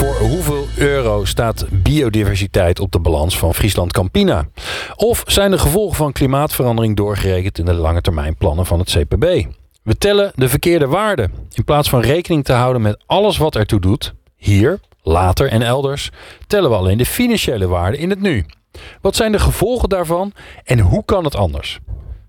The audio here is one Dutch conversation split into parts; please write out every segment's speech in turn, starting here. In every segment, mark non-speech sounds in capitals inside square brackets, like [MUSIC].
Voor hoeveel euro staat biodiversiteit op de balans van Friesland Campina? Of zijn de gevolgen van klimaatverandering doorgerekend in de lange termijn plannen van het CPB? We tellen de verkeerde waarden. In plaats van rekening te houden met alles wat ertoe doet, hier, later en elders, tellen we alleen de financiële waarden in het nu. Wat zijn de gevolgen daarvan en hoe kan het anders?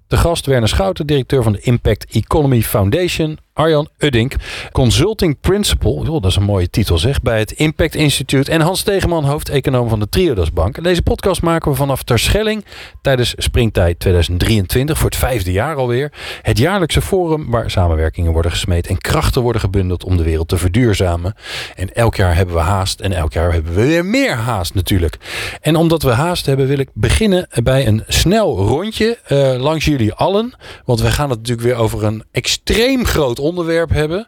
De gast Werner Schouten, directeur van de Impact Economy Foundation. Arjan Uddink, Consulting Principal, dat is een mooie titel zeg, bij het Impact Institute. En Hans Tegeman, hoofdeconoom van de Triodos Bank. Deze podcast maken we vanaf Terschelling tijdens Springtijd 2023, voor het vijfde jaar alweer. Het jaarlijkse forum waar samenwerkingen worden gesmeed en krachten worden gebundeld om de wereld te verduurzamen. En elk jaar hebben we haast en elk jaar hebben we weer meer haast natuurlijk. En omdat we haast hebben wil ik beginnen bij een snel rondje uh, langs jullie allen. Want we gaan het natuurlijk weer over een extreem groot onderwerp hebben.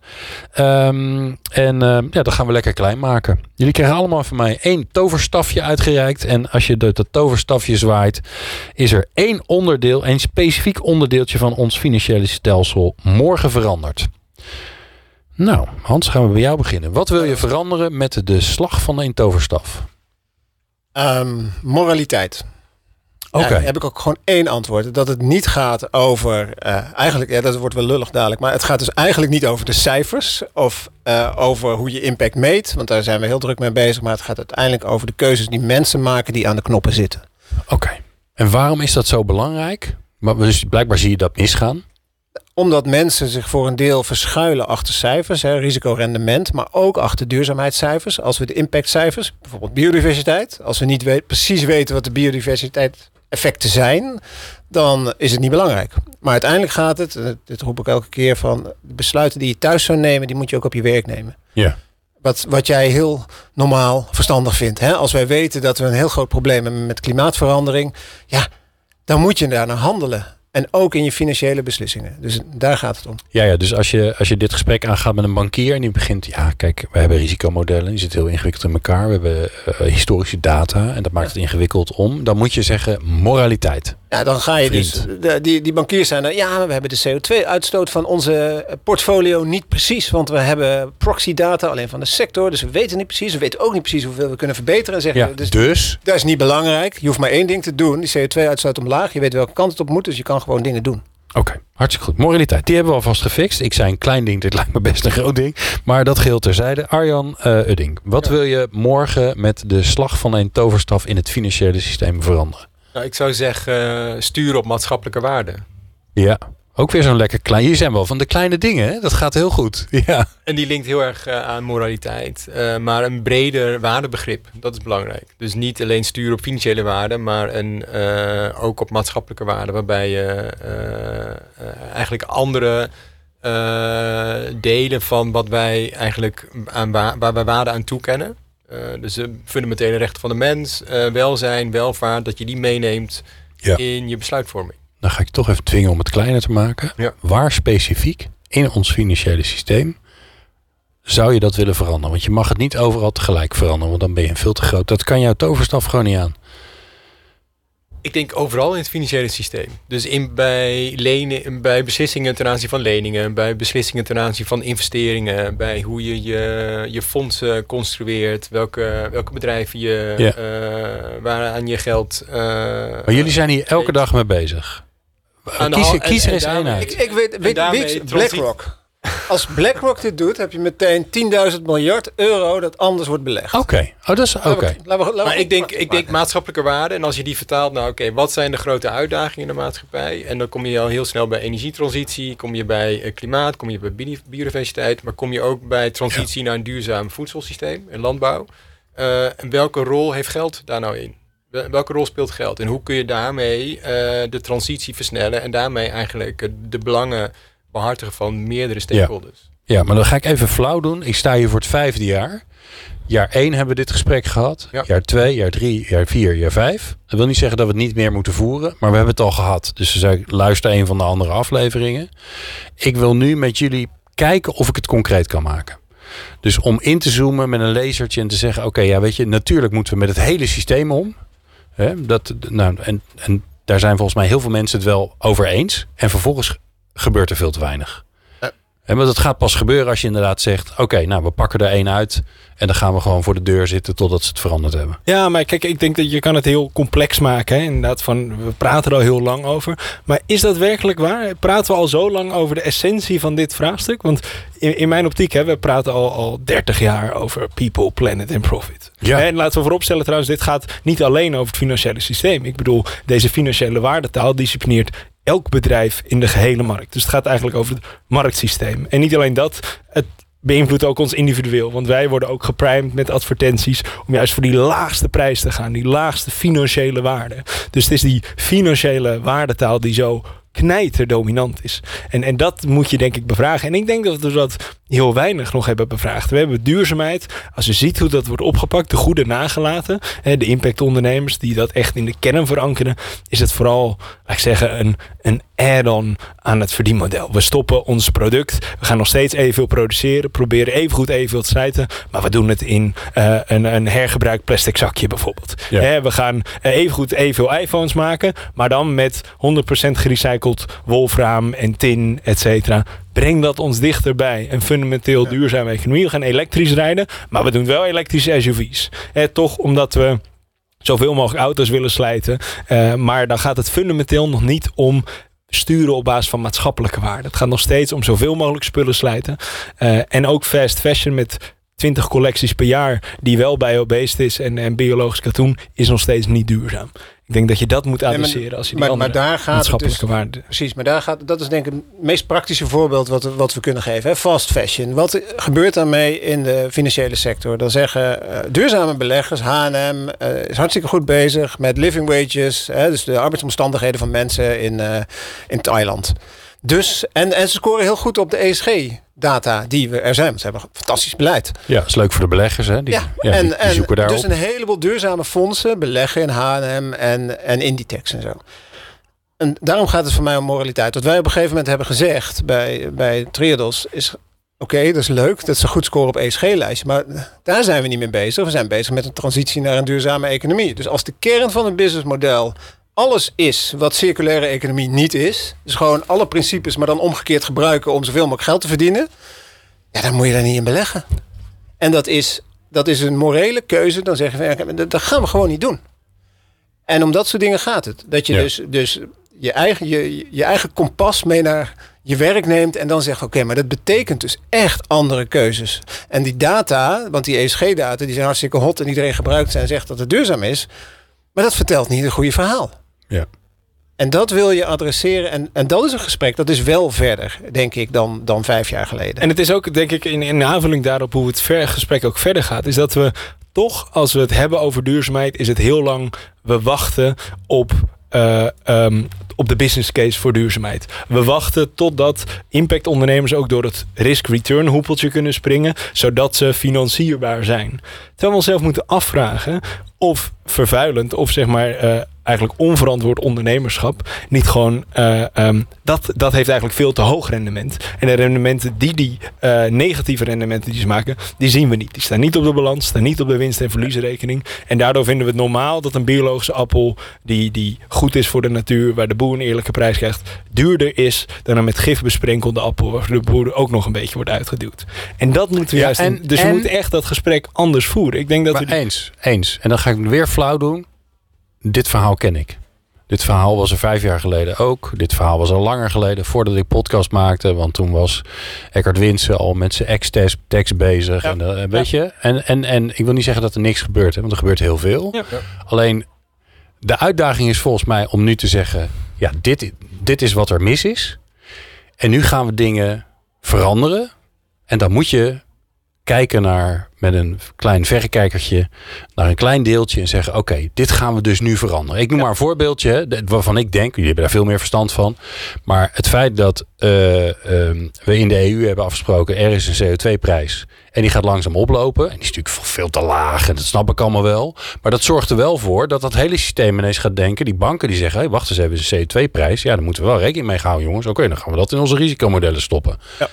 Um, en uh, ja, dat gaan we lekker klein maken. Jullie krijgen allemaal van mij één toverstafje uitgereikt. En als je dat toverstafje zwaait, is er één onderdeel, één specifiek onderdeeltje van ons financiële stelsel morgen veranderd. Nou, Hans, gaan we bij jou beginnen. Wat wil je veranderen met de slag van een toverstaf? Um, moraliteit. Oké. heb ik ook gewoon één antwoord. Dat het niet gaat over. Uh, eigenlijk, ja, dat wordt wel lullig dadelijk. Maar het gaat dus eigenlijk niet over de cijfers. Of uh, over hoe je impact meet. Want daar zijn we heel druk mee bezig. Maar het gaat uiteindelijk over de keuzes die mensen maken die aan de knoppen zitten. Oké. En waarom is dat zo belangrijk? Maar dus blijkbaar zie je dat misgaan omdat mensen zich voor een deel verschuilen achter cijfers, hè, risicorendement, maar ook achter duurzaamheidscijfers. Als we de impactcijfers, bijvoorbeeld biodiversiteit, als we niet weet, precies weten wat de biodiversiteit effecten zijn, dan is het niet belangrijk. Maar uiteindelijk gaat het, dit roep ik elke keer van, de besluiten die je thuis zou nemen, die moet je ook op je werk nemen. Ja. Wat, wat jij heel normaal verstandig vindt. Hè? Als wij weten dat we een heel groot probleem hebben met klimaatverandering, ja, dan moet je daar naar handelen. En ook in je financiële beslissingen. Dus daar gaat het om. Ja, ja dus als je, als je dit gesprek aangaat met een bankier en die begint, ja, kijk, we hebben risicomodellen, die zitten heel ingewikkeld in elkaar. We hebben uh, historische data en dat maakt het ingewikkeld om. Dan moet je zeggen moraliteit. Ja, dan ga je dus. De, die, die bankiers zijn er. Ja, we hebben de CO2-uitstoot van onze portfolio niet precies. Want we hebben proxy-data alleen van de sector. Dus we weten niet precies. We weten ook niet precies hoeveel we kunnen verbeteren. En zeggen, ja, dus, dus? Dat is niet belangrijk. Je hoeft maar één ding te doen. Die CO2-uitstoot omlaag. Je weet welke kant het op moet. Dus je kan gewoon dingen doen. Oké, hartstikke goed. Moraliteit, die hebben we alvast gefixt. Ik zei een klein ding, dit [LAUGHS] lijkt me best een groot ding. Maar dat geheel terzijde. Arjan uh, Udding, wat wil je morgen met de slag van een toverstaf in het financiële systeem veranderen? Nou, ik zou zeggen, uh, sturen op maatschappelijke waarden. Ja, ook weer zo'n lekker klein. Je zijn wel van de kleine dingen, hè? dat gaat heel goed. [LAUGHS] Ja. En die linkt heel erg uh, aan moraliteit. Uh, maar een breder waardebegrip, dat is belangrijk. Dus niet alleen sturen op financiële waarden, maar een, uh, ook op maatschappelijke waarden. Waarbij je eigenlijk andere delen van wat wij eigenlijk aan waar, waar wij waarde aan toekennen. Dus de fundamentele rechten van de mens, welzijn, welvaart, dat je die meeneemt ja. in je besluitvorming. Dan ga ik toch even dwingen om het kleiner te maken. Ja. Waar specifiek in ons financiële systeem zou je dat willen veranderen? Want je mag het niet overal tegelijk veranderen, want dan ben je veel te groot. Dat kan jouw toverstaf gewoon niet aan. Ik denk overal in het financiële systeem. Dus in, bij, lenen, bij beslissingen ten aanzien van leningen, bij beslissingen ten aanzien van investeringen, bij hoe je je, je fondsen construeert, welke, welke bedrijven je, ja. uh, waaraan je geld. Uh, maar jullie zijn hier elke dag mee bezig. Kies, kies er eens één uit. Ik, ik weet, weet, weet BlackRock. Als BlackRock dit doet, heb je meteen 10.000 miljard euro dat anders wordt belegd. Oké, okay. oh, dat is oké. Okay. Maar ik denk, ik denk maatschappelijke waarde. En als je die vertaalt, nou oké, wat zijn de grote uitdagingen in de maatschappij? En dan kom je al heel snel bij energietransitie, kom je bij uh, klimaat, kom je bij biodiversiteit, maar kom je ook bij transitie ja. naar een duurzaam voedselsysteem en landbouw. Uh, en welke rol heeft geld daar nou in? Welke rol speelt geld? En hoe kun je daarmee uh, de transitie versnellen en daarmee eigenlijk de belangen behartigen van meerdere stakeholders. Ja, maar dan ga ik even flauw doen. Ik sta hier voor het vijfde jaar. Jaar 1 hebben we dit gesprek gehad. Ja. Jaar 2, jaar 3, jaar 4, jaar 5. Dat wil niet zeggen dat we het niet meer moeten voeren. Maar we hebben het al gehad. Dus zei, luister een van de andere afleveringen. Ik wil nu met jullie kijken of ik het concreet kan maken. Dus om in te zoomen met een lasertje en te zeggen... oké, ja, weet je, natuurlijk moeten we met het hele systeem om. Hè, dat, nou, en, en daar zijn volgens mij heel veel mensen het wel over eens. En vervolgens gebeurt er veel te weinig. En maar dat gaat pas gebeuren als je inderdaad zegt... oké, nou, we pakken er één uit... en dan gaan we gewoon voor de deur zitten totdat ze het veranderd hebben. Ja, maar kijk, ik denk dat je kan het heel complex maken. Hè? Inderdaad, van we praten er al heel lang over. Maar is dat werkelijk waar? Praten we al zo lang over de essentie van dit vraagstuk? Want in, in mijn optiek, hè, we praten al, al 30 jaar over people, planet en profit. Ja. En laten we vooropstellen trouwens, dit gaat niet alleen over het financiële systeem. Ik bedoel, deze financiële waardetaal disciplineert elk bedrijf in de gehele markt. Dus het gaat eigenlijk over het marktsysteem. En niet alleen dat, het beïnvloedt ook ons individueel. Want wij worden ook geprimed met advertenties om juist voor die laagste prijs te gaan. Die laagste financiële waarde. Dus het is die financiële waardetaal die zo knijterdominant is. En, en dat moet je denk ik bevragen. En ik denk dat we dat heel weinig nog hebben bevraagd. We hebben duurzaamheid. Als je ziet hoe dat wordt opgepakt, de goede nagelaten. Hè, de impactondernemers die dat echt in de kern verankeren. Is het vooral, laat ik zeggen, een, een add-on aan het verdienmodel. We stoppen ons product. We gaan nog steeds evenveel produceren. Proberen evengoed evenveel te slijten. Maar we doen het in eh, een, een hergebruikt plastic zakje bijvoorbeeld. Ja. Hè, we gaan eh, evengoed evenveel iPhones maken. Maar dan met 100% gerecycled wolfraam en tin, et cetera. Breng dat ons dichterbij een fundamenteel duurzame economie. We gaan elektrisch rijden, maar we doen wel elektrische SUV's. Eh, toch omdat we zoveel mogelijk auto's willen slijten. Eh, maar dan gaat het fundamenteel nog niet om sturen op basis van maatschappelijke waarden. Het gaat nog steeds om zoveel mogelijk spullen slijten. Eh, en ook fast fashion met 20 collecties per jaar die wel bio-based is en, en biologisch katoen is nog steeds niet duurzaam. Ik denk dat je dat moet maar- adresseren als je die maar- andere maar daar gaat het maatschappelijke dus- waarden... Precies, maar daar gaat, dat is denk ik het meest praktische voorbeeld wat, wat we kunnen geven. Hè? Fast fashion. Wat gebeurt daarmee in de financiële sector? Dan zeggen eh, duurzame beleggers, H&M eh, is hartstikke goed bezig met living wages. Hè? Dus de arbeidsomstandigheden van mensen in, eh, in Thailand. Dus, en, en ze scoren heel goed op de ESG-data die we er zijn. Ze hebben een fantastisch beleid. Ja, is leuk voor de beleggers. Hè? Die, Ja, ja, en, die, die en zoeken daarop. dus een heleboel duurzame fondsen beleggen in H&M en, en Inditex en zo. En daarom gaat het voor mij om moraliteit. Wat wij op een gegeven moment hebben gezegd bij, bij Triodos is... Oké, dat is leuk dat ze goed scoren op ESG-lijstje. Maar daar zijn we niet mee bezig. We zijn bezig met een transitie naar een duurzame economie. Dus als de kern van het businessmodel alles is wat circulaire economie niet is... dus gewoon alle principes, maar dan omgekeerd gebruiken... om zoveel mogelijk geld te verdienen... ja, dan moet je daar niet in beleggen. En dat is, dat is een morele keuze. Dan zeggen we, ja, dat, gaan we gewoon niet doen. En om dat soort dingen gaat het. Dat je Ja. dus, dus je, eigen, je, je eigen kompas mee naar je werk neemt en dan zegt, oké, maar dat betekent dus echt andere keuzes. En die data, want die ESG-data, die zijn hartstikke hot en iedereen gebruikt ze en zegt dat het duurzaam is. Maar dat vertelt niet een goede verhaal. Ja. En dat wil je adresseren. En, en dat is een gesprek dat is wel verder, denk ik, dan, dan vijf jaar geleden. En het is ook, denk ik, in, in aanvulling daarop hoe het ver, gesprek ook verder gaat, is dat we toch, als we het hebben over duurzaamheid, is het heel lang, we wachten op, eh, ehm, op de business case voor duurzaamheid. We wachten totdat impactondernemers ook door het risk-return hoepeltje kunnen springen, zodat ze financierbaar zijn. Terwijl we onszelf moeten afvragen of vervuilend of zeg maar eh, eigenlijk onverantwoord ondernemerschap niet gewoon eh, ehm, dat, dat heeft eigenlijk veel te hoog rendement. En de rendementen die die eh, negatieve rendementen die ze maken, die zien we niet. Die staan niet op de balans, staan niet op de winst- en verliesrekening. En daardoor vinden we het normaal dat een biologische appel die, die goed is voor de natuur, waar de boer een eerlijke prijs krijgt, duurder is dan een met gif besprenkelde appel, waar de boer ook nog een beetje wordt uitgeduwd. En dat moeten we Ja, juist. en- dus we en- moeten echt dat gesprek anders voeren. Ik denk dat Maar we die- eens, eens. En dan ga ik weer flauw doen. Dit verhaal ken ik. Dit verhaal was er vijf jaar geleden ook. Dit verhaal was al langer geleden, voordat ik podcast maakte. Want toen was Eckhart Winsen al met zijn ex-tekst bezig. Ja. En, eh, weet je? En, en, en ik wil niet zeggen dat er niks gebeurt, hè, want er gebeurt heel veel. Ja. Alleen, de uitdaging is volgens mij om nu te zeggen... ja, dit, dit is wat er mis is. En nu gaan we dingen veranderen. En dan moet je kijken naar met een klein verrekijkertje naar een klein deeltje en zeggen: Oké, dit gaan we dus nu veranderen. Ik noem maar een voorbeeldje waarvan ik denk, jullie hebben daar veel meer verstand van. Maar het feit dat uh, we in de EU hebben afgesproken: er is een CO2-prijs en die gaat langzaam oplopen. En die is natuurlijk veel te laag en dat snap ik allemaal wel. Maar dat zorgt er wel voor dat dat hele systeem ineens gaat denken. Die banken die zeggen: hey, wacht eens even, een CO2-prijs. Ja, daar moeten we wel rekening mee houden, jongens. Oké, dan gaan we dat in onze risicomodellen stoppen. Ja.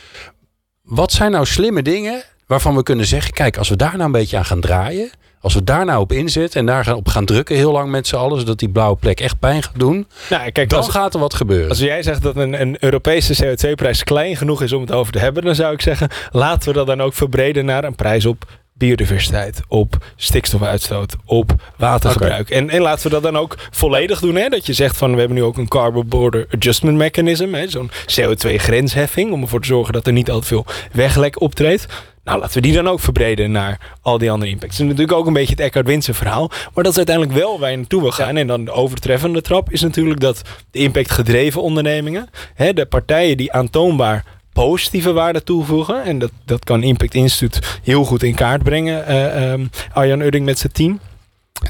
Wat zijn nou slimme dingen waarvan we kunnen zeggen: kijk, als we daar nou een beetje aan gaan draaien. Als we daar nou op inzetten en daar op gaan drukken heel lang met z'n allen, zodat die blauwe plek echt pijn gaat doen, nou, kijk, dan gaat er wat gebeuren. Als jij zegt dat een, een Europese CO2-prijs klein genoeg is om het over te hebben, dan zou ik zeggen, laten we dat dan ook verbreden naar een prijs op biodiversiteit, op stikstofuitstoot, op watergebruik. En, en laten we dat dan ook volledig doen. Hè? Dat je zegt van we hebben nu ook een Carbon Border Adjustment Mechanism, zo'n CO2-grensheffing, om ervoor te zorgen dat er niet al te veel weglek optreedt. Nou, laten we die dan ook verbreden naar al die andere impacts. Is natuurlijk ook een beetje het Eckhart Winsen verhaal. Maar dat is uiteindelijk wel waar je naartoe wil gaan. En dan de overtreffende trap is natuurlijk dat de impactgedreven ondernemingen, hè, de partijen die aantoonbaar positieve waarde toevoegen. En dat, dat kan Impact Institute heel goed in kaart brengen. Uh, um, Arjan Udding met zijn team.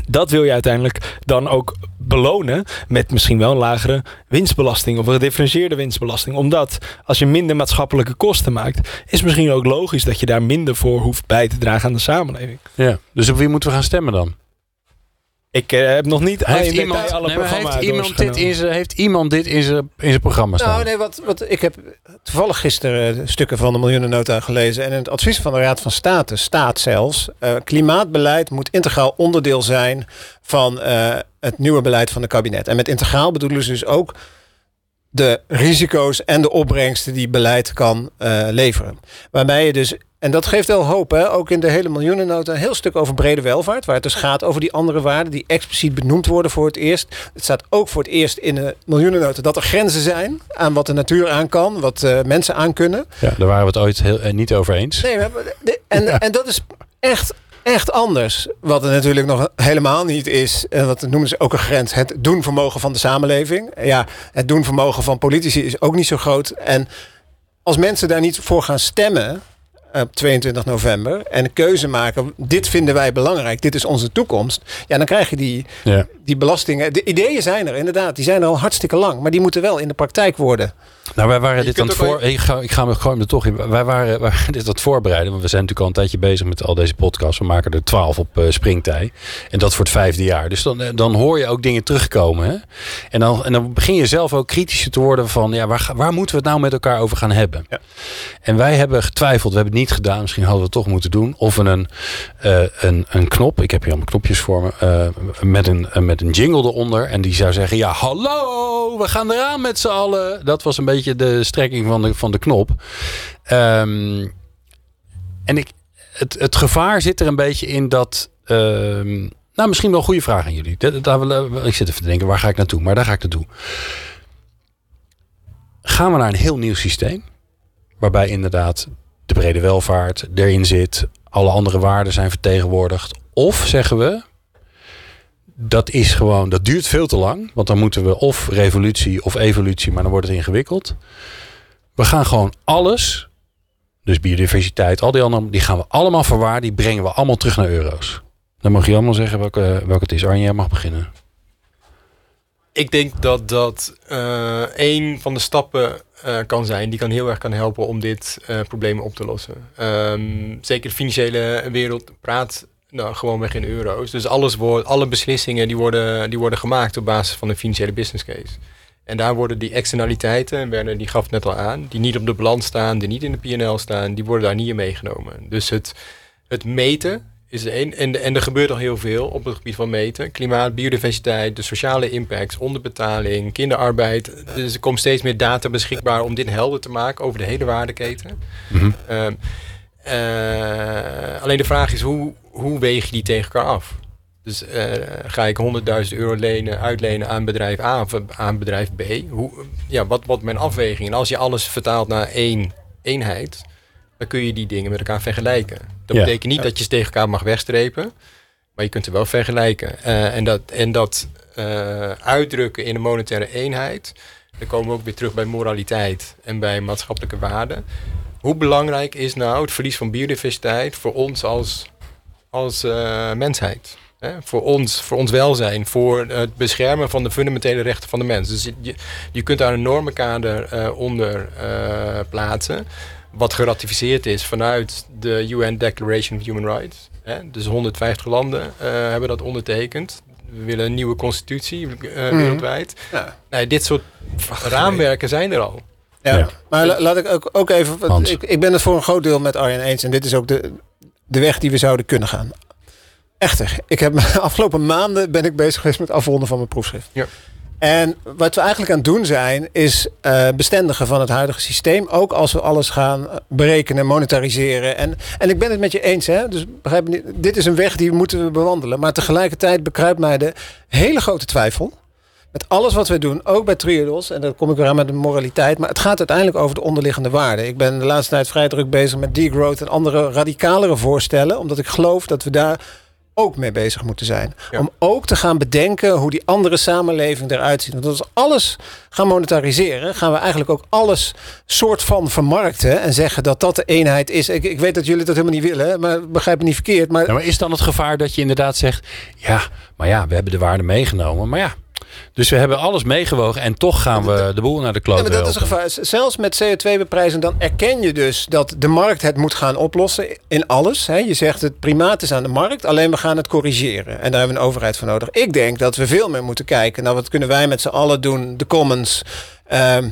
Dat wil je uiteindelijk dan ook belonen met misschien wel een lagere winstbelasting of een gedifferentieerde winstbelasting. Omdat als je minder maatschappelijke kosten maakt, is misschien ook logisch dat je daar minder voor hoeft bij te dragen aan de samenleving. Ja, dus op wie moeten we gaan stemmen dan? Ik uh, heb nog niet heeft iemand, alle nee, heeft iemand dit in zijn heeft iemand dit in zijn in zijn programma staan? Nou nee, wat, wat ik heb toevallig gisteren stukken van de miljoenennota gelezen en in het advies van de Raad van State staat zelfs uh, klimaatbeleid moet integraal onderdeel zijn van uh, het nieuwe beleid van het kabinet. En met integraal bedoelen ze dus ook de risico's en de opbrengsten die beleid kan leveren. Waarbij je dus en dat geeft wel hoop, hè? ook in de hele miljoenennota. Een heel stuk over brede welvaart, waar het dus gaat over die andere waarden die expliciet benoemd worden voor het eerst. Het staat ook voor het eerst in de miljoenennota dat er grenzen zijn aan wat de natuur aan kan, wat uh, mensen aan kunnen. Ja, daar waren we het ooit heel, uh, niet over eens. Nee, en, en dat is echt echt anders. Wat er natuurlijk nog helemaal niet is. En wat noemen ze ook een grens. Het doenvermogen van de samenleving. Ja, het doenvermogen van politici is ook niet zo groot. En als mensen daar niet voor gaan stemmen op 22 november en een keuze maken. Dit vinden wij belangrijk. Dit is onze toekomst. Ja, dan krijg je die, ja. die belastingen. De ideeën zijn er inderdaad. Die zijn er al hartstikke lang. Maar die moeten wel in de praktijk worden. Nou, wij waren dit aan het voor. Ik ga, ik ga me gewoon er toch in. Wij waren, waren dit aan het voorbereiden. Want we zijn natuurlijk al een tijdje bezig met al deze podcasts. We maken er twaalf op uh, springtij. En dat voor het vijfde jaar. Dus dan, eh, dan hoor je ook dingen terugkomen. Hè? En, dan, en dan begin je zelf ook kritischer te worden van ja, waar, waar moeten we het nou met elkaar over gaan hebben? Ja. En wij hebben getwijfeld. We hebben het niet gedaan. Misschien hadden we het toch moeten doen. Of we een, uh, een, een knop. Ik heb hier allemaal knopjes voor me. Uh, met, een, met een jingle eronder. En die zou zeggen: Ja, hallo, we gaan eraan met z'n allen. Dat was een beetje de strekking van de, van de knop. Ehm, en ik, het, het gevaar zit er een beetje in dat. Ehm, nou, misschien wel een goede vraag aan jullie. Daar, ik zit even te denken, waar ga ik naartoe? Maar daar ga ik naartoe. Gaan we naar een heel nieuw systeem? Waarbij inderdaad de brede welvaart erin zit, alle andere waarden zijn vertegenwoordigd. Of zeggen we, dat is gewoon, dat duurt veel te lang. Want dan moeten we of revolutie of evolutie, maar dan wordt het ingewikkeld. We gaan gewoon alles, dus biodiversiteit, al die andere, die gaan we allemaal verwaarden. Die brengen we allemaal terug naar euro's. Dan mag je allemaal zeggen welke, welke het is. Arjen, jij mag beginnen. Ik denk dat dat uh, een van de stappen uh, kan zijn die kan heel erg kan helpen om dit uh, probleem op te lossen. Um, zeker de financiële wereld praat nou, gewoon weg in euro's. Dus alles wordt, alle beslissingen die worden, die worden gemaakt op basis van een financiële business case. En daar worden die externaliteiten, en Werner die gaf het net al aan, die niet op de balans staan, die niet in de PNL staan, die worden daar niet in meegenomen. Dus het, het meten is de een. En, en er gebeurt al heel veel op het gebied van meten. Klimaat, biodiversiteit, de sociale impacts, onderbetaling, kinderarbeid. Dus er komt steeds meer data beschikbaar om dit helder te maken over de hele waardeketen. Mm alleen de vraag is hoe, hoe weeg je die tegen elkaar af? Dus uh, ga ik 100.000 euro lenen, uitlenen aan bedrijf A of aan bedrijf B? Hoe, ja, wat wordt mijn afweging? En als je alles vertaalt naar één eenheid, dan kun je die dingen met elkaar vergelijken. Dat betekent niet dat je ze tegen elkaar mag wegstrepen, maar je kunt er wel vergelijken. Uh, en dat, en dat uh, uitdrukken in een monetaire eenheid, dan komen we ook weer terug bij moraliteit en bij maatschappelijke waarden hoe belangrijk is nou het verlies van biodiversiteit voor ons als, als uh, mensheid? Hè? Voor ons, voor ons welzijn, voor het beschermen van de fundamentele rechten van de mens. Dus je, je kunt daar een normenkader uh, onder uh, plaatsen, wat geratificeerd is vanuit de UN Declaration of Human Rights. Hè? Dus 150 landen hebben dat ondertekend. We willen een nieuwe constitutie mm. wereldwijd. Ja. Nee, dit soort raamwerken zijn er al. Ja, ja. maar laat ik ook, ook even. Ik, ik ben het voor een groot deel met Arjen eens. En dit is ook de, de weg die we zouden kunnen gaan. Echter, ik heb de [LAUGHS] afgelopen maanden ben ik bezig geweest met afronden van mijn proefschrift. Ja. En wat we eigenlijk aan het doen zijn, is uh, bestendigen van het huidige systeem. Ook als we alles gaan berekenen, monetariseren. En, en ik ben het met je eens, hè? dus begrijp me, dit is een weg die moeten we bewandelen. Maar tegelijkertijd bekruipt mij de hele grote twijfel met alles wat we doen, ook bij Triodos, en dan kom ik weer aan met de moraliteit, maar het gaat uiteindelijk over de onderliggende waarden. Ik ben de laatste tijd vrij druk bezig met degrowth en andere radicalere voorstellen, omdat ik geloof dat we daar ook mee bezig moeten zijn. Om ook te gaan bedenken hoe die andere samenleving eruit ziet. Want als we alles gaan monetariseren, gaan we eigenlijk ook alles soort van vermarkten en zeggen dat dat de eenheid is. Ik, ik weet dat jullie dat helemaal niet willen, maar begrijp me niet verkeerd. Maar... Ja, maar is dan het gevaar dat je inderdaad zegt, ja, maar ja, we hebben de waarde meegenomen, maar ja, dus we hebben alles meegewogen en toch gaan we de boel naar de kloot. Ja, dat is een gevaar. Zelfs met CO2-beprijzing, dan erken je dus dat de markt het moet gaan oplossen in alles. Je zegt het primaat is aan de markt, alleen we gaan het corrigeren. En daar hebben we een overheid voor nodig. Ik denk dat we veel meer moeten kijken naar wat kunnen wij met z'n allen doen, de commons. Ehm,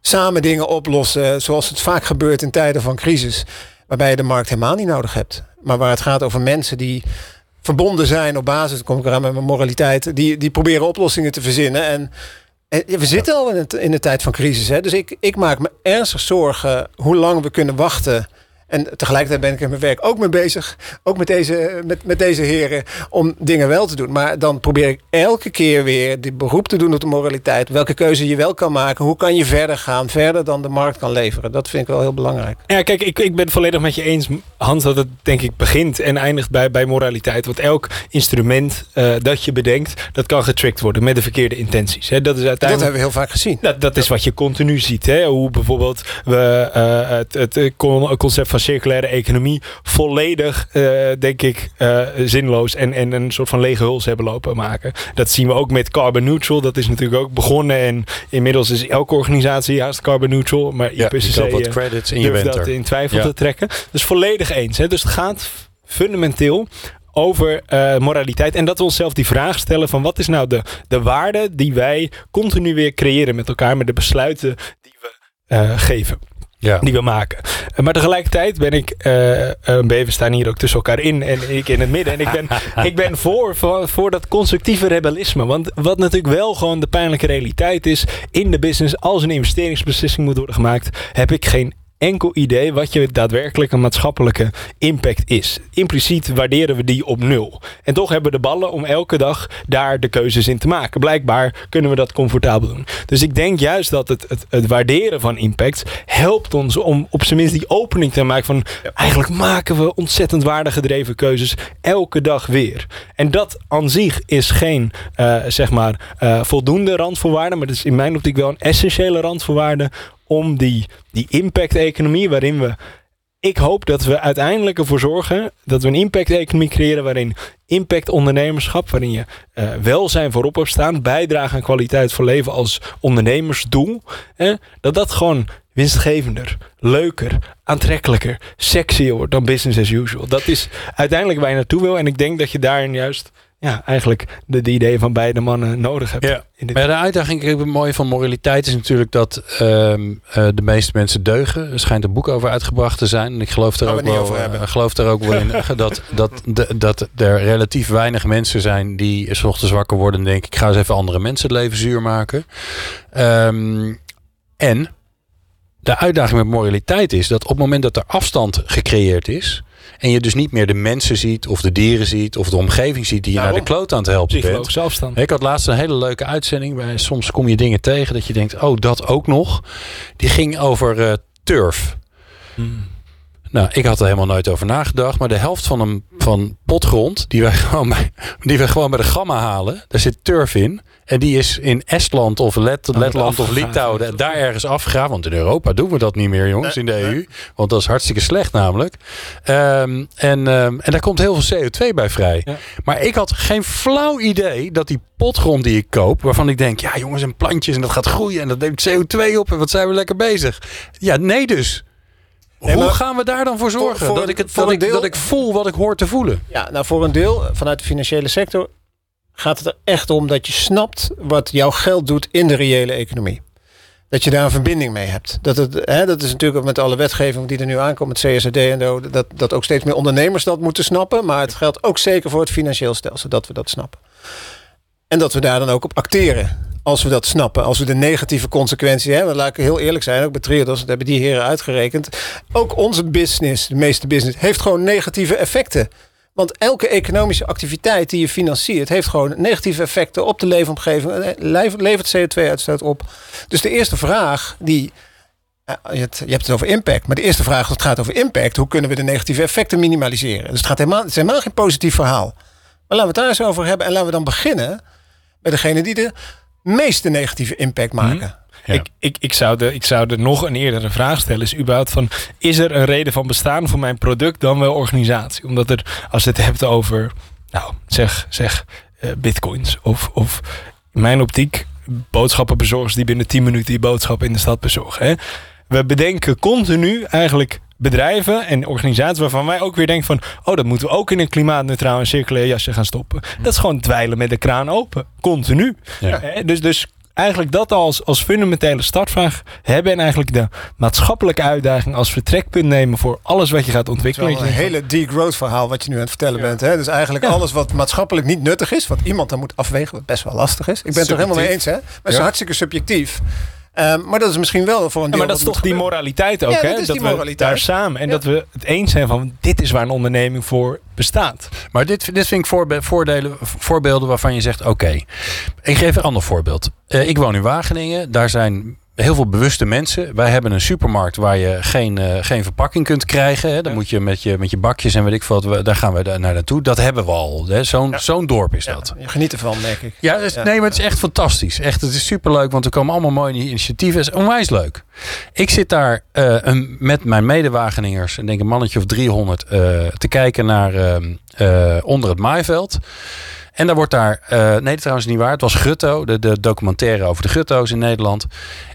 samen dingen oplossen, zoals het vaak gebeurt in tijden van crisis. Waarbij je de markt helemaal niet nodig hebt. Maar waar het gaat over mensen die verbonden zijn op basis, dan kom ik eraan met mijn moraliteit, die, die proberen oplossingen te verzinnen. En, we zitten al in, het, in de tijd van crisis. Hè? Dus ik, ik maak me ernstig zorgen hoe lang we kunnen wachten en tegelijkertijd ben ik in mijn werk ook mee bezig. Ook met deze, met, met deze heren. Om dingen wel te doen. Maar dan probeer ik elke keer weer die beroep te doen op de moraliteit. Welke keuze je wel kan maken. Hoe kan je verder gaan. Verder dan de markt kan leveren. Dat vind ik wel heel belangrijk. Ja, kijk, ik, ik ben het volledig met je eens, Hans, dat het denk ik begint en eindigt bij, bij moraliteit. Want elk instrument uh, dat je bedenkt, dat kan getricked worden met de verkeerde intenties. Hè. Dat, is uiteindelijk, dat hebben we heel vaak gezien. Dat, dat is wat je continu ziet. Hè. Hoe bijvoorbeeld we uh, het, het concept van circulaire economie volledig, uh, denk ik, uh, zinloos en, en een soort van lege huls hebben lopen maken. Dat zien we ook met carbon neutral. Dat is natuurlijk ook begonnen en inmiddels is elke organisatie haast carbon neutral. Maar ja, IPCC wat eh, credits in je dat in twijfel te trekken. Dus volledig eens. Hè. Dus het gaat fundamenteel over uh, moraliteit. En dat we onszelf die vraag stellen van wat is nou de, de waarde die wij continu weer creëren met elkaar, met de besluiten die we uh, geven ja. die we maken. Maar tegelijkertijd ben ik, uh, we staan hier ook tussen elkaar in en ik in het midden. En ik ben, [LAUGHS] ik ben voor, voor, voor dat constructieve rebellisme. Want wat natuurlijk wel gewoon de pijnlijke realiteit is in de business, als een investeringsbeslissing moet worden gemaakt, heb ik geen enkel idee wat je daadwerkelijke maatschappelijke impact is. Impliciet waarderen we die op nul. En toch hebben we de ballen om elke dag daar de keuzes in te maken. Blijkbaar kunnen we dat comfortabel doen. Dus ik denk juist dat het, het, het waarderen van impact helpt ons om op zijn minst die opening te maken van eigenlijk maken we ontzettend waardegedreven keuzes elke dag weer. En dat aan zich is geen uh, zeg maar uh, voldoende randvoorwaarde, maar dat is in mijn optiek wel een essentiële randvoorwaarde om die, die impact-economie waarin we. Ik hoop dat we uiteindelijk ervoor zorgen dat we een impact-economie creëren waarin impact-ondernemerschap, waarin je uh, welzijn voorop hebt staan, bijdrage aan kwaliteit van leven als ondernemersdoel, hè, dat dat gewoon winstgevender, leuker, aantrekkelijker, sexier wordt dan business as usual. Dat is uiteindelijk waar je naartoe wil en ik denk dat je daarin juist ja, eigenlijk de, de ideeën van beide mannen nodig hebt. Ja. Maar de uitdaging, het mooie van moraliteit is natuurlijk dat ehm, eh, de meeste mensen deugen. Er schijnt een boek over uitgebracht te zijn. En ik geloof er, ook wel, uh, geloof er ook wel in [LAUGHS] dat, dat, de, dat er relatief weinig mensen zijn die s ochtends wakker worden en denken: ik ga eens even andere mensen het leven zuur maken. Um, en de uitdaging met moraliteit is dat op het moment dat er afstand gecreëerd is en je dus niet meer de mensen ziet, of de dieren ziet, of de omgeving ziet die je naar de kloot aan het helpen bent. Afstand. Ik had laatst een hele leuke uitzending. Bij, soms kom je dingen tegen dat je denkt, oh, dat ook nog. Die ging over uh, turf. Hmm. Nou, ik had er helemaal nooit over nagedacht. Maar de helft van een van potgrond, die wij [LAUGHS] gewoon bij, die wij gewoon bij de gamma halen, daar zit turf in. En die is in Estland of Let, Letland of Litouwen daar ergens afgegraven. Want in Europa doen we dat niet meer, jongens, in de EU. Want dat is hartstikke slecht namelijk. Um, en, um, en daar komt heel veel CO2 bij vrij. Ja. Maar ik had geen flauw idee dat die potgrond die ik koop, waarvan ik denk, ja jongens, en plantjes en dat gaat groeien en dat neemt CO2 op en wat zijn we lekker bezig. Ja, nee dus. Nee, Hoe gaan we daar dan voor zorgen? Voor, voor, dat, ik het, dat, ik, deel, dat ik voel wat ik hoor te voelen. Ja, nou voor een deel vanuit de financiële sector gaat het er echt om dat je snapt wat jouw geld doet in de reële economie. Dat je daar een verbinding mee hebt. Dat, het, hè, dat is natuurlijk met alle wetgeving die er nu aankomt, met CSRD en zo, dat, dat ook steeds meer ondernemers dat moeten snappen. Maar het geldt ook zeker voor het financieel stelsel, dat we dat snappen. En dat we daar dan ook op acteren. Als we dat snappen, als we de negatieve consequenties hebben, laat ik heel eerlijk zijn, ook bij Triodos, dat hebben die heren uitgerekend. Ook onze business, de meeste business, heeft gewoon negatieve effecten. Want elke economische activiteit die je financiert, heeft gewoon negatieve effecten op de leefomgeving, eh, levert CO2-uitstoot op. Dus de eerste vraag die. Eh, je hebt het over impact, maar de eerste vraag het gaat over impact, hoe kunnen we de negatieve effecten minimaliseren? Dus het, gaat helemaal, het is helemaal geen positief verhaal. Maar laten we het daar eens over hebben en laten we dan beginnen bij degene die de meeste negatieve impact maken. Mhm. Ik, ik, ik, zou de, ik zou er nog een eerdere vraag stellen. Is überhaupt van, is er een reden van bestaan voor mijn product dan wel organisatie? Omdat er, als je het hebt over, nou, zeg, zeg uh, bitcoins of, of in mijn optiek boodschappenbezorgers die binnen 10 minuten die boodschappen in de stad bezorgen. Hè? We bedenken continu eigenlijk bedrijven en organisaties waarvan wij ook weer denken van... oh, dat moeten we ook in een klimaatneutraal en circulair jasje gaan stoppen. Dat is gewoon dweilen met de kraan open. Continu. Ja. Dus, dus eigenlijk dat als, als fundamentele startvraag hebben. En eigenlijk de maatschappelijke uitdaging als vertrekpunt nemen voor alles wat je gaat ontwikkelen. Het is een hele degrowth verhaal wat je nu aan het vertellen bent. Hè? Dus eigenlijk alles wat maatschappelijk niet nuttig is, wat iemand dan moet afwegen, wat best wel lastig is. Ik ben het er helemaal mee eens, hè? Maar het is hartstikke subjectief. Um, maar dat is misschien wel voor een deel. Ja, maar dat is toch die moraliteit ook, ja, hè? Dat, dat we daar samen en dat we het eens zijn van dit is waar een onderneming voor bestaat. Maar dit, dit vind ik voorbe voordelen, voorbeelden waarvan je zegt: oké, ik geef een ander voorbeeld. Uh, ik woon in Wageningen, daar zijn heel veel bewuste mensen. Wij hebben een supermarkt waar je geen, uh, geen verpakking kunt krijgen. Hè. Dan moet je met, je met je bakjes en weet ik veel, daar gaan we naar naartoe. Dat hebben we al. Zo'n ja. zo'n dorp is dat. je geniet ervan, merk ik. Ja, dus, nee, maar het is echt fantastisch. Echt, het is superleuk, want er komen allemaal mooie initiatieven. Het is onwijs leuk. Ik zit daar uh, een, met mijn medewageningers, denk een mannetje of 300, uh, te kijken naar ehm, onder het maaiveld. En daar wordt daar, uh, nee trouwens niet waar, het was Gutto, de, de documentaire over de Gutto's in Nederland.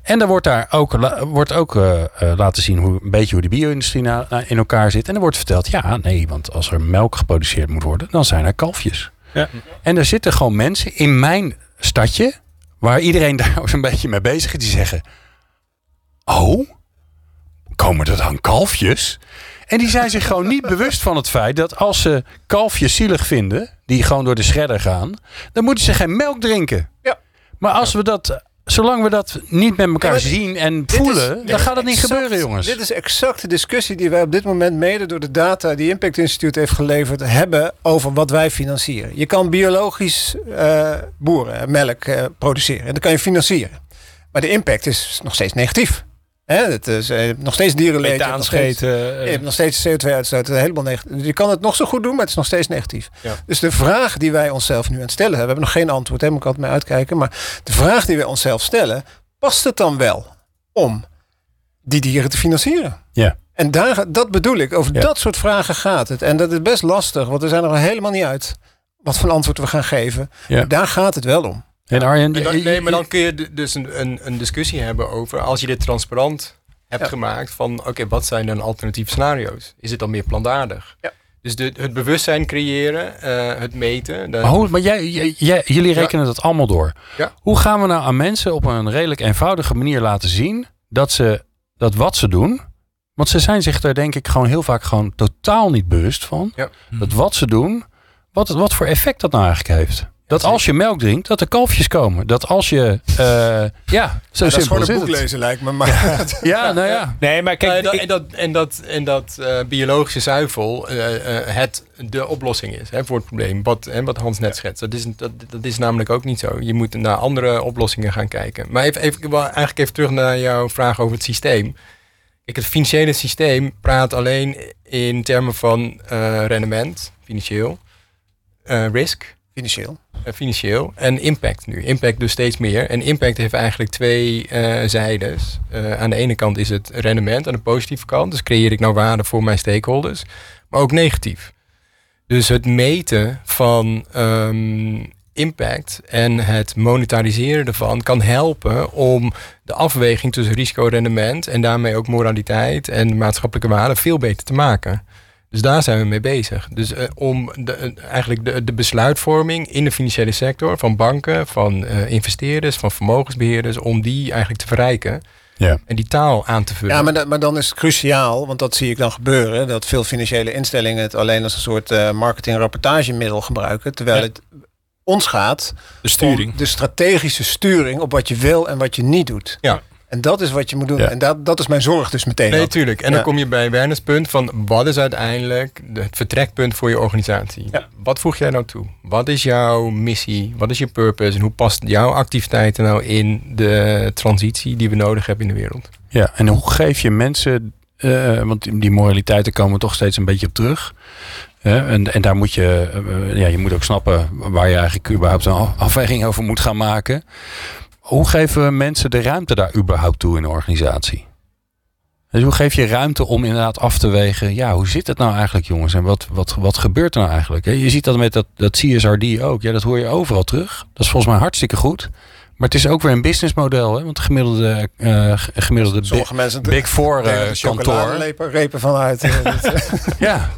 En daar wordt daar ook, wordt ook uh, laten zien hoe, een beetje hoe de bio-industrie in elkaar zit. En er wordt verteld, ja nee, want als er melk geproduceerd moet worden, dan zijn er kalfjes. Ja. En er zitten gewoon mensen in mijn stadje, waar iedereen daar zo'n beetje mee bezig is, die zeggen, oh, komen er dan kalfjes? En die zijn zich gewoon niet bewust van het feit dat als ze kalfjes zielig vinden, die gewoon door de shredder gaan, dan moeten ze geen melk drinken. Ja. Maar als we dat zolang we dat niet met elkaar zien en voelen, dan gaat het niet gebeuren, jongens. Dit is exact de discussie die wij op dit moment mede door de data die Impact Institute heeft geleverd hebben over wat wij financieren. Je kan biologisch uh, boeren melk uh, produceren en dat kan je financieren. Maar de impact is nog steeds negatief. Hè, het is uh, nog steeds dierenleed. Nog steeds, uh, je hebt nog steeds CO2-uitstoot. Helemaal negatief. Je kan het nog zo goed doen, maar het is nog steeds negatief. Ja. Dus de vraag die wij onszelf nu aan het stellen hebben, we hebben nog geen antwoord, daar moet ik altijd mee uitkijken. Maar de vraag die wij onszelf stellen, past het dan wel om die dieren te financieren? Ja. En daar, dat bedoel ik, over dat soort vragen gaat het. En dat is best lastig, want we zijn er helemaal niet uit wat voor antwoord we gaan geven. Ja. Daar gaat het wel om. En Arjen, nee, maar dan kun je dus een, een, een, discussie hebben over als je dit transparant hebt gemaakt van oké, wat zijn dan alternatieve scenario's? Is het dan meer plantaardig? Ja. Dus de, het bewustzijn creëren, uh, het meten. Maar, hoe, maar jij, jij, jullie rekenen dat allemaal door. Ja. Hoe gaan we nou aan mensen op een redelijk eenvoudige manier laten zien dat ze dat wat ze doen, want ze zijn zich daar denk ik gewoon heel vaak gewoon totaal niet bewust van. Ja. Dat wat ze doen, wat, wat voor effect dat nou eigenlijk heeft. Dat als je melk drinkt, dat er kalfjes komen. Dat als je. Uh, [LAUGHS] ja, zo ja, simpel is een boek lezen, lijkt me. Maar [LAUGHS] ja, nou ja. Nee, maar kijk. Uh, en dat, en dat, en dat uh, biologische zuivel het de oplossing is hè, voor het probleem. Wat, hè, wat Hans net schetst. Dat is, dat, dat is namelijk ook niet zo. Je moet naar andere oplossingen gaan kijken. Maar even, even, eigenlijk even terug naar jouw vraag over het systeem. Kijk, het financiële systeem praat alleen in termen van uh, rendement, financieel, uh, risk. Financieel. Uh, financieel en impact nu. Impact dus steeds meer. En impact heeft eigenlijk twee zijdes. aan de ene kant is het rendement, aan de positieve kant. Dus creëer ik nou waarde voor mijn stakeholders. Maar ook negatief. Dus het meten van um, impact en het monetariseren ervan kan helpen om de afweging tussen risico-rendement en daarmee ook moraliteit en maatschappelijke waarde veel beter te maken. Dus daar zijn we mee bezig. Dus uh, om de, uh, eigenlijk de, de besluitvorming in de financiële sector van banken, van uh, investeerders, van vermogensbeheerders, om die eigenlijk te verrijken. Ja. En die taal aan te vullen. Ja, maar, dat, maar dan is het cruciaal, want dat zie ik dan gebeuren, dat veel financiële instellingen het alleen als een soort marketing-rapportagemiddel gebruiken, terwijl het ons gaat. De sturing. De strategische sturing op wat je wil en wat je niet doet. Ja. En dat is wat je moet doen. En dat, dat is mijn zorg dus meteen. Nee, tuurlijk. En dan kom je bij Werners punt van wat is uiteindelijk het vertrekpunt voor je organisatie? Ja. Wat voeg jij nou toe? Wat is jouw missie? Wat is je purpose? En hoe past jouw activiteiten nou in de transitie die we nodig hebben in de wereld? Ja, en hoe geef je mensen, uh, want die moraliteiten komen toch steeds een beetje op terug. En, en daar moet je, eh, ja, je moet ook snappen waar je eigenlijk überhaupt een afweging over moet gaan maken. Hoe geven we mensen de ruimte daar überhaupt toe in de organisatie? Dus hoe geef je ruimte om inderdaad af te wegen, ja, hoe zit het nou eigenlijk jongens en wat, wat, wat gebeurt er nou eigenlijk? Je ziet dat met dat, dat CSRD ook, ja, dat hoor je overal terug. Dat is volgens mij hartstikke goed. Maar het is ook weer een businessmodel. Hè? Want de gemiddelde, uh, gemiddelde Sommige big, mensen big Four uh, kantoor. repen vanuit. [LAUGHS] [LAUGHS] ja,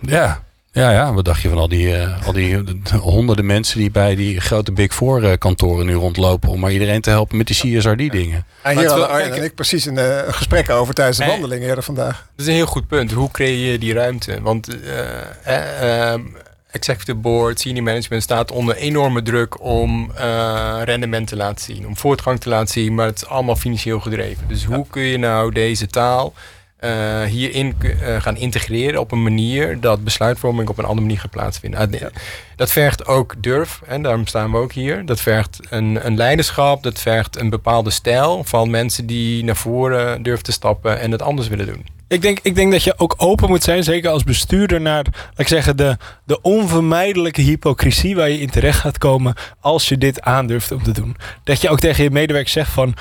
ja. Ja, ja, wat dacht je van al die, uh, al die honderden mensen die bij die grote Big Four uh, kantoren nu rondlopen om maar iedereen te helpen met die CSRD dingen? En hier hadden Arjen en ik precies een uh, gesprek over tijdens de wandeling eerder vandaag. Dat is een heel goed punt. Hoe creëer je die ruimte? Want ehm, executive board, senior management staat onder enorme druk om uh, rendement te laten zien, om voortgang te laten zien, maar het is allemaal financieel gedreven. Dus hoe kun je nou deze taal uh, hierin uh, gaan integreren op een manier dat besluitvorming op een andere manier gaat plaatsvinden. Uh, dat vergt ook durf, en daarom staan we ook hier. Dat vergt een, een, leiderschap, dat vergt een bepaalde stijl van mensen die naar voren durven te stappen en het anders willen doen. Ik denk, ik denk dat je ook open moet zijn, zeker als bestuurder, naar laat ik zeggen, de, de onvermijdelijke hypocrisie waar je in terecht gaat komen als je dit aandurft om te doen. Dat je ook tegen je medewerkers zegt van.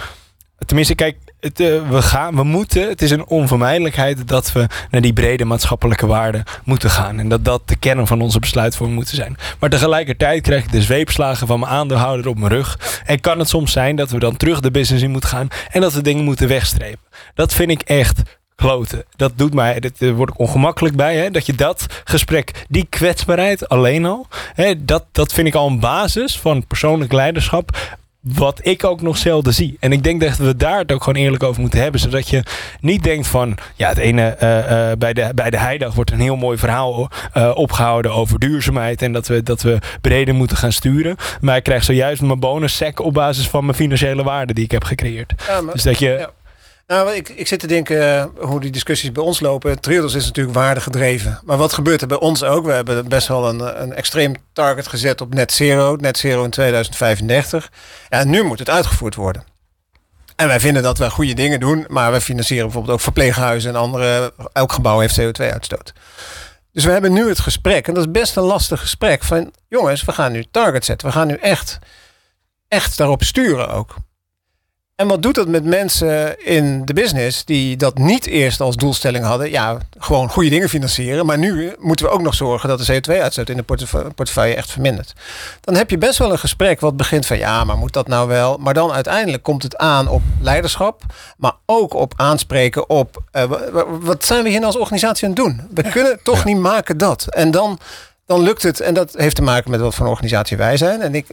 Tenminste, kijk, het, uh, we, gaan, we moeten, het is een onvermijdelijkheid dat we naar die brede maatschappelijke waarden moeten gaan. En dat dat de kern van onze besluitvorming moet zijn. Maar tegelijkertijd krijg ik de zweepslagen van mijn aandeelhouder op mijn rug. En kan het soms zijn dat we dan terug de business in moeten gaan en dat we dingen moeten wegstrepen. Dat vind ik echt kloten. Dat doet mij, daar word ik ongemakkelijk bij. Hè? Dat je dat gesprek, die kwetsbaarheid alleen al, hè, dat, dat vind ik al een basis van persoonlijk leiderschap wat ik ook nog zelden zie. En ik denk dat we daar het ook gewoon eerlijk over moeten hebben. Zodat je niet denkt van... Ja, het ene uh, uh, bij, de, bij de heidag wordt een heel mooi verhaal uh, opgehouden over duurzaamheid. En dat we, dat we breder moeten gaan sturen. Maar ik krijg zojuist mijn bonussec op basis van mijn financiële waarde die ik heb gecreëerd. Ja, maar, dus dat je... Ja. Nou, ik, ik zit te denken uh, hoe die discussies bij ons lopen. Triodos is natuurlijk waardegedreven. Maar wat gebeurt er bij ons ook? We hebben best wel een, een extreem target gezet op net zero. Net zero in 2035. En nu moet het uitgevoerd worden. En wij vinden dat we goede dingen doen. Maar we financieren bijvoorbeeld ook verpleeghuizen en andere. Elk gebouw heeft CO2-uitstoot. Dus we hebben nu het gesprek. En dat is best een lastig gesprek. Van jongens, we gaan nu target zetten. We gaan nu echt, echt daarop sturen ook. En wat doet dat met mensen in de business die dat niet eerst als doelstelling hadden? Ja, gewoon goede dingen financieren. Maar nu moeten we ook nog zorgen dat de CO2-uitstoot in de portefeuille echt vermindert. Dan heb je best wel een gesprek wat begint van ja, maar moet dat nou wel? Maar dan uiteindelijk komt het aan op leiderschap, maar ook op aanspreken op uh, wat zijn we hier als organisatie aan het doen? We kunnen toch niet maken dat. En dan dan lukt het. En dat heeft te maken met wat voor een organisatie wij zijn. En ik,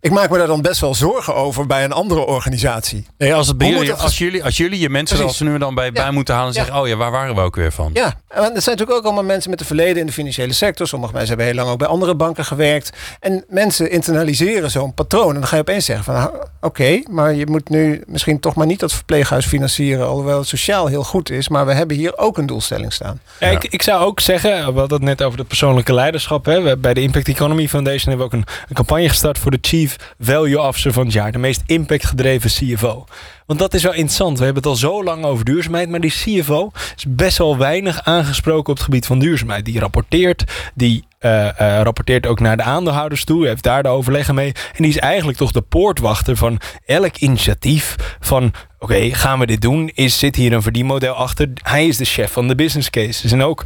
ik maak me daar dan best wel zorgen over bij een andere organisatie. Nee, als, het jullie, als, jullie, als jullie je mensen als ze nu dan bij, bij moeten halen en zeggen: Oh ja, waar waren we ook weer van? Ja, en het zijn natuurlijk ook allemaal mensen met een verleden in de financiële sector. Sommige mensen hebben heel lang ook bij andere banken gewerkt. En mensen internaliseren zo'n patroon. En dan ga je opeens zeggen: van oké, maar je moet nu misschien toch maar niet dat verpleeghuis financieren. Alhoewel het sociaal heel goed is. Maar we hebben hier ook een doelstelling staan. Ja, Ik, ik zou ook zeggen, we hadden het net over de persoonlijke leiderschap Bij de Impact Economy Foundation hebben we ook een, campagne gestart voor de Chief Value Officer van het jaar. De meest impactgedreven CFO. Want dat is wel interessant. We hebben het al zo lang over duurzaamheid. Maar die CFO is best wel weinig aangesproken op het gebied van duurzaamheid. Die rapporteert, die uh, uh, rapporteert ook naar de aandeelhouders toe. Heeft daar de overleggen mee. En die is eigenlijk toch de poortwachter van elk initiatief. Van oké, gaan we dit doen? Is, zit hier een verdienmodel achter? Hij is de chef van de business cases. En ook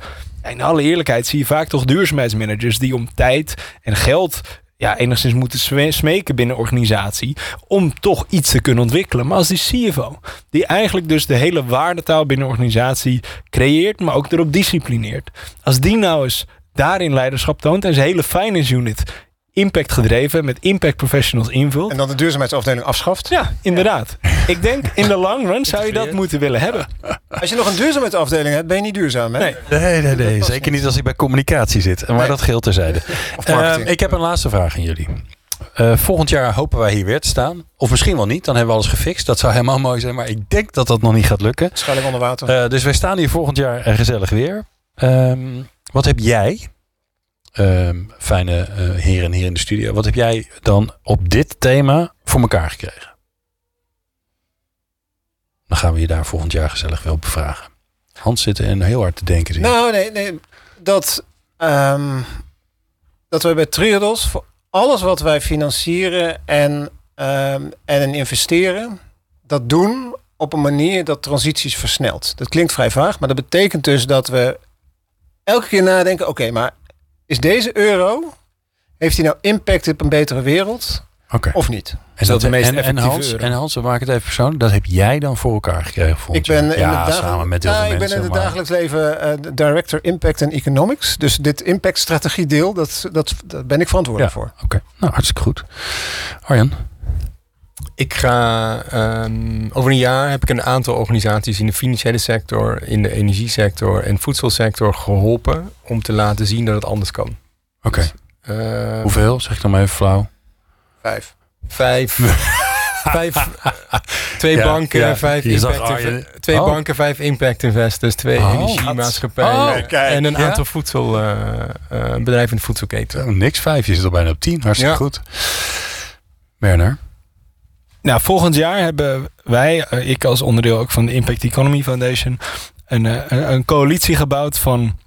in alle eerlijkheid zie je vaak toch duurzaamheidsmanagers die om tijd en geld ja, enigszins moeten smeken binnen organisatie om toch iets te kunnen ontwikkelen. Maar als die CFO, die eigenlijk dus de hele waardetaal binnen organisatie creëert, maar ook erop disciplineert. Als die nou eens daarin leiderschap toont en zijn hele finance unit impact gedreven met impact professionals invult. En dan de duurzaamheidsafdeling afschaft. Ja, inderdaad. [LAUGHS] Ik denk in de long run zou je dat moeten willen hebben. Als je nog een duurzaamheidsafdeling hebt, ben je niet duurzaam. Hè? Nee, nee, nee, nee. zeker niet als ik bij communicatie zit. Maar dat geldt terzijde. [LAUGHS] Uh, ik heb een laatste vraag aan jullie. Uh, volgend jaar hopen wij hier weer te staan. Of misschien wel niet, dan hebben we alles gefixt. Dat zou helemaal [LAUGHS] mooi zijn, maar ik denk dat dat nog niet gaat lukken. Waarschijnlijk onder water. Uh, dus wij staan hier volgend jaar gezellig weer. Um, wat heb jij Um, fijne uh, heren en heren in de studio. Wat heb jij dan op dit thema voor elkaar gekregen? Dan gaan we je daar volgend jaar gezellig wel bevragen. Hans zit er heel hard te denken. Nou, nee, nee. Dat, um, dat wij bij Triodos voor alles wat wij financieren en, um, en investeren, dat doen op een manier dat transities versnelt. Dat klinkt vrij vaag, maar dat betekent dus dat we elke keer nadenken: oké, maar is deze euro, heeft hij nou impact op een betere wereld? Okay. Of niet? En, dat, de meest en, en, Hans, euro? en Hans, we maken het even persoonlijk. Dat heb jij dan voor elkaar gekregen? Ik ben ja, samen met heel nou, Ik mensen, ben in het dagelijks leven uh, Director Impact and Economics. Dus dit impact strategie deel, dat, dat, daar ben ik verantwoordelijk ja, voor. Oké, okay. nou hartstikke goed. Arjan? Ik ga um, over een jaar heb ik een aantal organisaties in de financiële sector, in de energiesector en voedselsector geholpen om te laten zien dat het anders kan. Oké. Okay. Dus, uh, Hoeveel? Zeg ik dan maar even flauw. Vijf. Vijf. [LAUGHS] vijf twee ja, banken, ja. vijf impact twee oh. banken, vijf impact investors, twee oh, energiemaatschappijen oh, en een aantal voedselbedrijven uh, uh, in de voedselketen. Oh, niks vijf, je zit al bijna op tien. Hartstikke goed. Werner? Nou, volgend jaar hebben wij, uh, ik als onderdeel ook van de Impact Economy Foundation, een, uh, een coalitie gebouwd van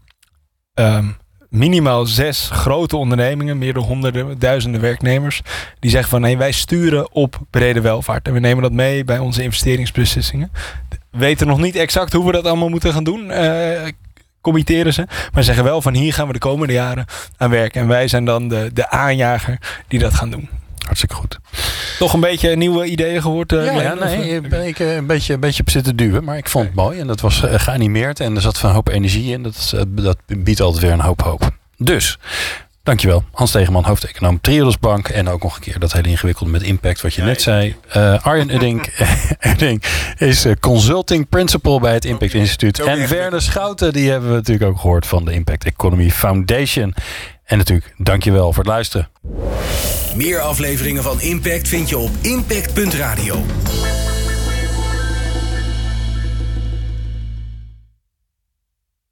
um, minimaal zes grote ondernemingen, meer dan honderden, duizenden werknemers, die zeggen van nee, wij sturen op brede welvaart. En we nemen dat mee bij onze investeringsbeslissingen. We weten nog niet exact hoe we dat allemaal moeten gaan doen. Uh, committeren ze. Maar zeggen wel van hier gaan we de komende jaren aan werken. En wij zijn dan de, de aanjager die dat gaan doen. Hartstikke goed. Toch een beetje nieuwe ideeën gehoord? Uh, ja, ja, nee, ben ik een beetje, een beetje op zitten duwen. Maar ik vond het mooi. En dat was uh, geanimeerd. En er zat van een hoop energie in. Dat, dat biedt altijd weer een hoop hoop. Dus, dankjewel. Hans Tegenman, hoofdeconoom Triodos Bank. En ook nog een keer dat hele ingewikkelde met impact wat je net zei. Arjen Uddink, Uddink [LAUGHS] is consulting principal bij het Impact Instituut. En Werner Schouten, die hebben we natuurlijk ook gehoord van de Impact Economy Foundation. En natuurlijk, dankjewel voor het luisteren. Meer afleveringen van Impact vind je op impact.radio.